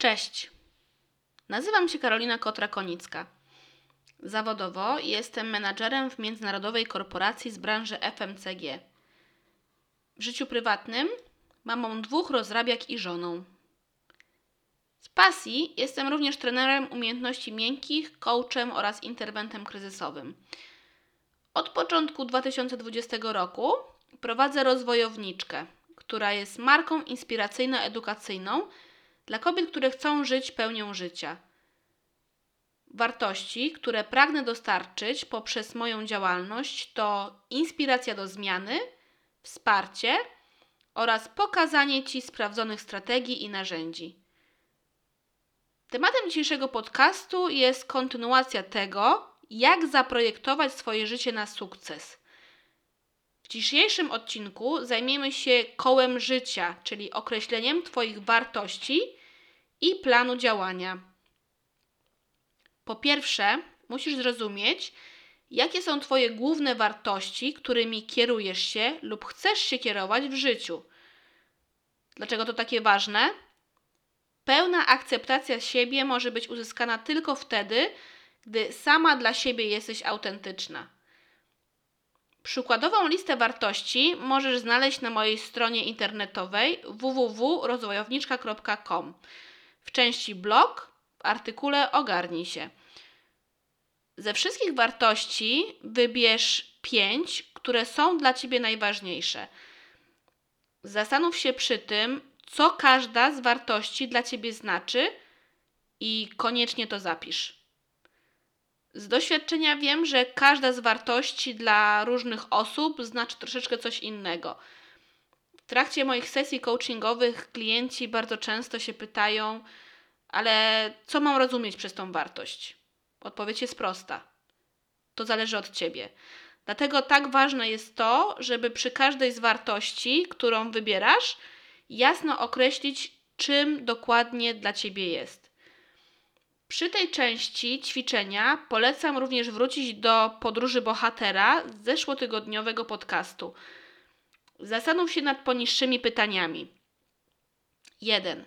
Cześć. Nazywam się Karolina Kotra-Konicka. Zawodowo jestem menadżerem w międzynarodowej korporacji z branży FMCG. W życiu prywatnym mamą dwóch rozrabiak i żoną. Z pasji jestem również trenerem umiejętności miękkich, coachem oraz interwentem kryzysowym. Od początku 2020 roku prowadzę rozwojowniczkę, która jest marką inspiracyjno-edukacyjną dla kobiet, które chcą żyć pełnią życia. Wartości, które pragnę dostarczyć poprzez moją działalność, to inspiracja do zmiany, wsparcie oraz pokazanie Ci sprawdzonych strategii i narzędzi. Tematem dzisiejszego podcastu jest kontynuacja tego, jak zaprojektować swoje życie na sukces. W dzisiejszym odcinku zajmiemy się kołem życia, czyli określeniem Twoich wartości i planu działania. Po pierwsze, musisz zrozumieć, jakie są Twoje główne wartości, którymi kierujesz się lub chcesz się kierować w życiu. Dlaczego to takie ważne? Pełna akceptacja siebie może być uzyskana tylko wtedy, gdy sama dla siebie jesteś autentyczna. Przykładową listę wartości możesz znaleźć na mojej stronie internetowej www.rozwojowniczka.com w części blog w artykule Ogarnij się. Ze wszystkich wartości wybierz pięć, które są dla Ciebie najważniejsze. Zastanów się przy tym, co każda z wartości dla Ciebie znaczy i koniecznie to zapisz. Z doświadczenia wiem, że każda z wartości dla różnych osób znaczy troszeczkę coś innego. Trakcie moich sesji coachingowych klienci bardzo często się pytają, ale co mam rozumieć przez tą wartość? Odpowiedź jest prosta. To zależy od ciebie. Dlatego tak ważne jest to, żeby przy każdej z wartości, którą wybierasz, jasno określić, czym dokładnie dla ciebie jest. Przy tej części ćwiczenia polecam również wrócić do podróży bohatera z zeszłotygodniowego podcastu. Zastanów się nad poniższymi pytaniami. 1.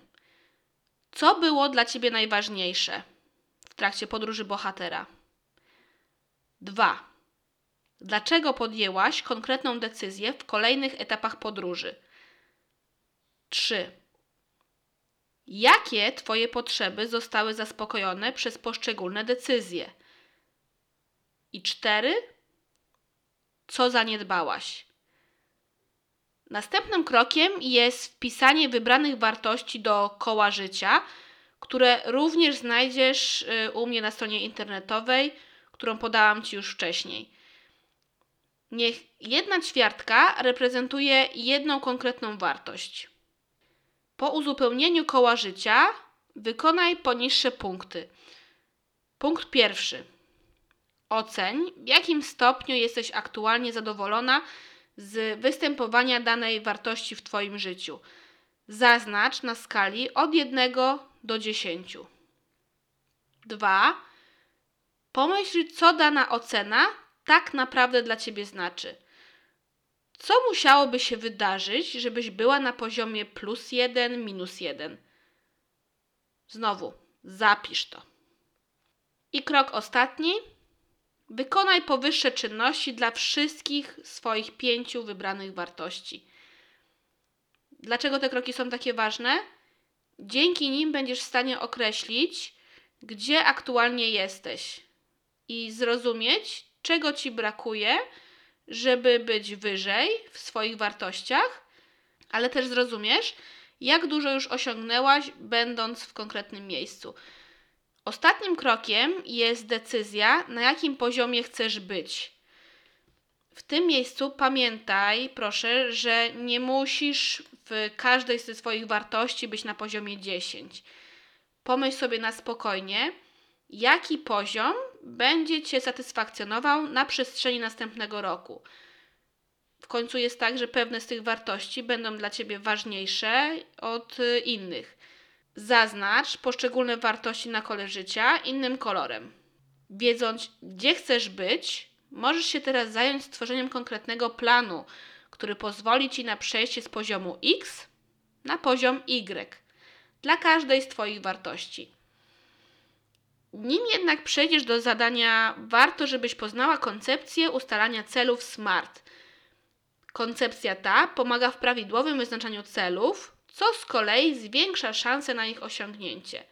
Co było dla ciebie najważniejsze w trakcie podróży bohatera? 2. Dlaczego podjęłaś konkretną decyzję w kolejnych etapach podróży? 3. Jakie Twoje potrzeby zostały zaspokojone przez poszczególne decyzje? I 4. Co zaniedbałaś? Następnym krokiem jest wpisanie wybranych wartości do koła życia, które również znajdziesz y, u mnie na stronie internetowej, którą podałam Ci już wcześniej. Niech jedna ćwiartka reprezentuje jedną konkretną wartość. Po uzupełnieniu koła życia wykonaj poniższe punkty. Punkt pierwszy. Oceń, w jakim stopniu jesteś aktualnie zadowolona z występowania danej wartości w Twoim życiu. Zaznacz na skali od 1 do 10. 2. Pomyśl, co dana ocena tak naprawdę dla Ciebie znaczy. Co musiałoby się wydarzyć, żebyś była na poziomie plus 1, minus 1? Znowu, zapisz to. I krok ostatni Wykonaj powyższe czynności dla wszystkich swoich pięciu wybranych wartości. Dlaczego te kroki są takie ważne? Dzięki nim będziesz w stanie określić, gdzie aktualnie jesteś i zrozumieć, czego ci brakuje, żeby być wyżej w swoich wartościach, ale też zrozumiesz, jak dużo już osiągnęłaś, będąc w konkretnym miejscu. Ostatnim krokiem jest decyzja, na jakim poziomie chcesz być. W tym miejscu pamiętaj, proszę, że nie musisz w każdej z swoich wartości być na poziomie 10. Pomyśl sobie na spokojnie, jaki poziom będzie Cię satysfakcjonował na przestrzeni następnego roku. W końcu jest tak, że pewne z tych wartości będą dla Ciebie ważniejsze od innych. Zaznacz poszczególne wartości na kole życia innym kolorem. Wiedząc, gdzie chcesz być, możesz się teraz zająć stworzeniem konkretnego planu, który pozwoli Ci na przejście z poziomu X na poziom Y. dla każdej z Twoich wartości. Nim jednak przejdziesz do zadania, warto, żebyś poznała koncepcję ustalania celów SMART. Koncepcja ta pomaga w prawidłowym wyznaczaniu celów, co z kolei zwiększa szanse na ich osiągnięcie.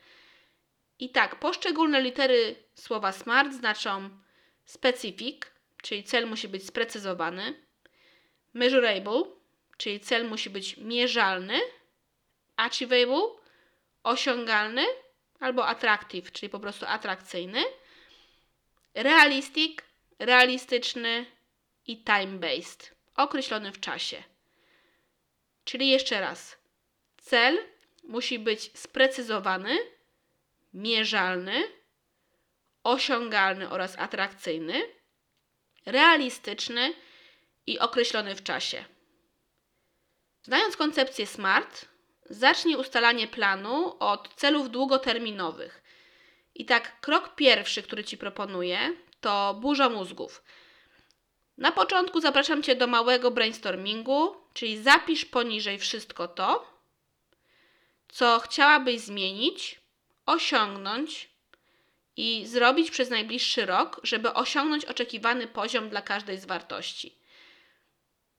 I tak, poszczególne litery słowa SMART znaczą specific, czyli cel musi być sprecyzowany, measurable, czyli cel musi być mierzalny, achievable, osiągalny, albo attractive, czyli po prostu atrakcyjny, realistic, realistyczny i time-based, określony w czasie. Czyli jeszcze raz, cel musi być sprecyzowany, mierzalny, osiągalny oraz atrakcyjny, realistyczny i określony w czasie. Znając koncepcję SMART, zacznij ustalanie planu od celów długoterminowych. I tak, krok pierwszy, który Ci proponuję, to burza mózgów. Na początku zapraszam Cię do małego brainstormingu, czyli zapisz poniżej wszystko to, co chciałabyś zmienić, osiągnąć i zrobić przez najbliższy rok, żeby osiągnąć oczekiwany poziom dla każdej z wartości.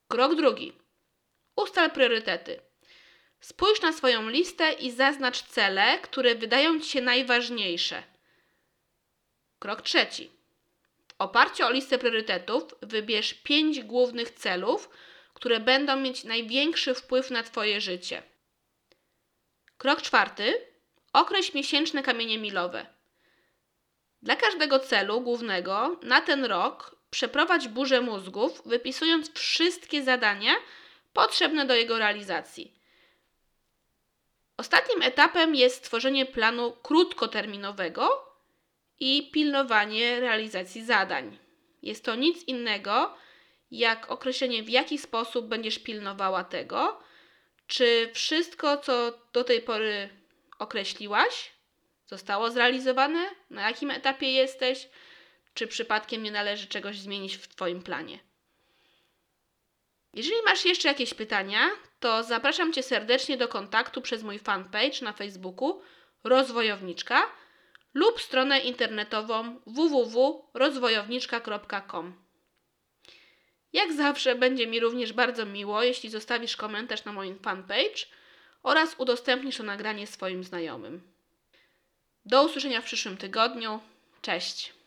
Krok drugi. Ustal priorytety. Spójrz na swoją listę i zaznacz cele, które wydają Ci się najważniejsze. Krok trzeci. W oparciu o listę priorytetów wybierz pięć głównych celów, które będą mieć największy wpływ na Twoje życie. Krok czwarty. Określ miesięczne kamienie milowe. Dla każdego celu głównego na ten rok przeprowadź burzę mózgów, wypisując wszystkie zadania potrzebne do jego realizacji. Ostatnim etapem jest stworzenie planu krótkoterminowego i pilnowanie realizacji zadań. Jest to nic innego jak określenie, w jaki sposób będziesz pilnowała tego, czy wszystko, co do tej pory określiłaś, zostało zrealizowane, na jakim etapie jesteś, czy przypadkiem nie należy czegoś zmienić w Twoim planie. Jeżeli masz jeszcze jakieś pytania, to zapraszam Cię serdecznie do kontaktu przez mój fanpage na Facebooku Rozwojowniczka lub stronę internetową www.rozwojowniczka.com. Jak zawsze będzie mi również bardzo miło, jeśli zostawisz komentarz na moim fanpage oraz udostępnisz to nagranie swoim znajomym. Do usłyszenia w przyszłym tygodniu. Cześć!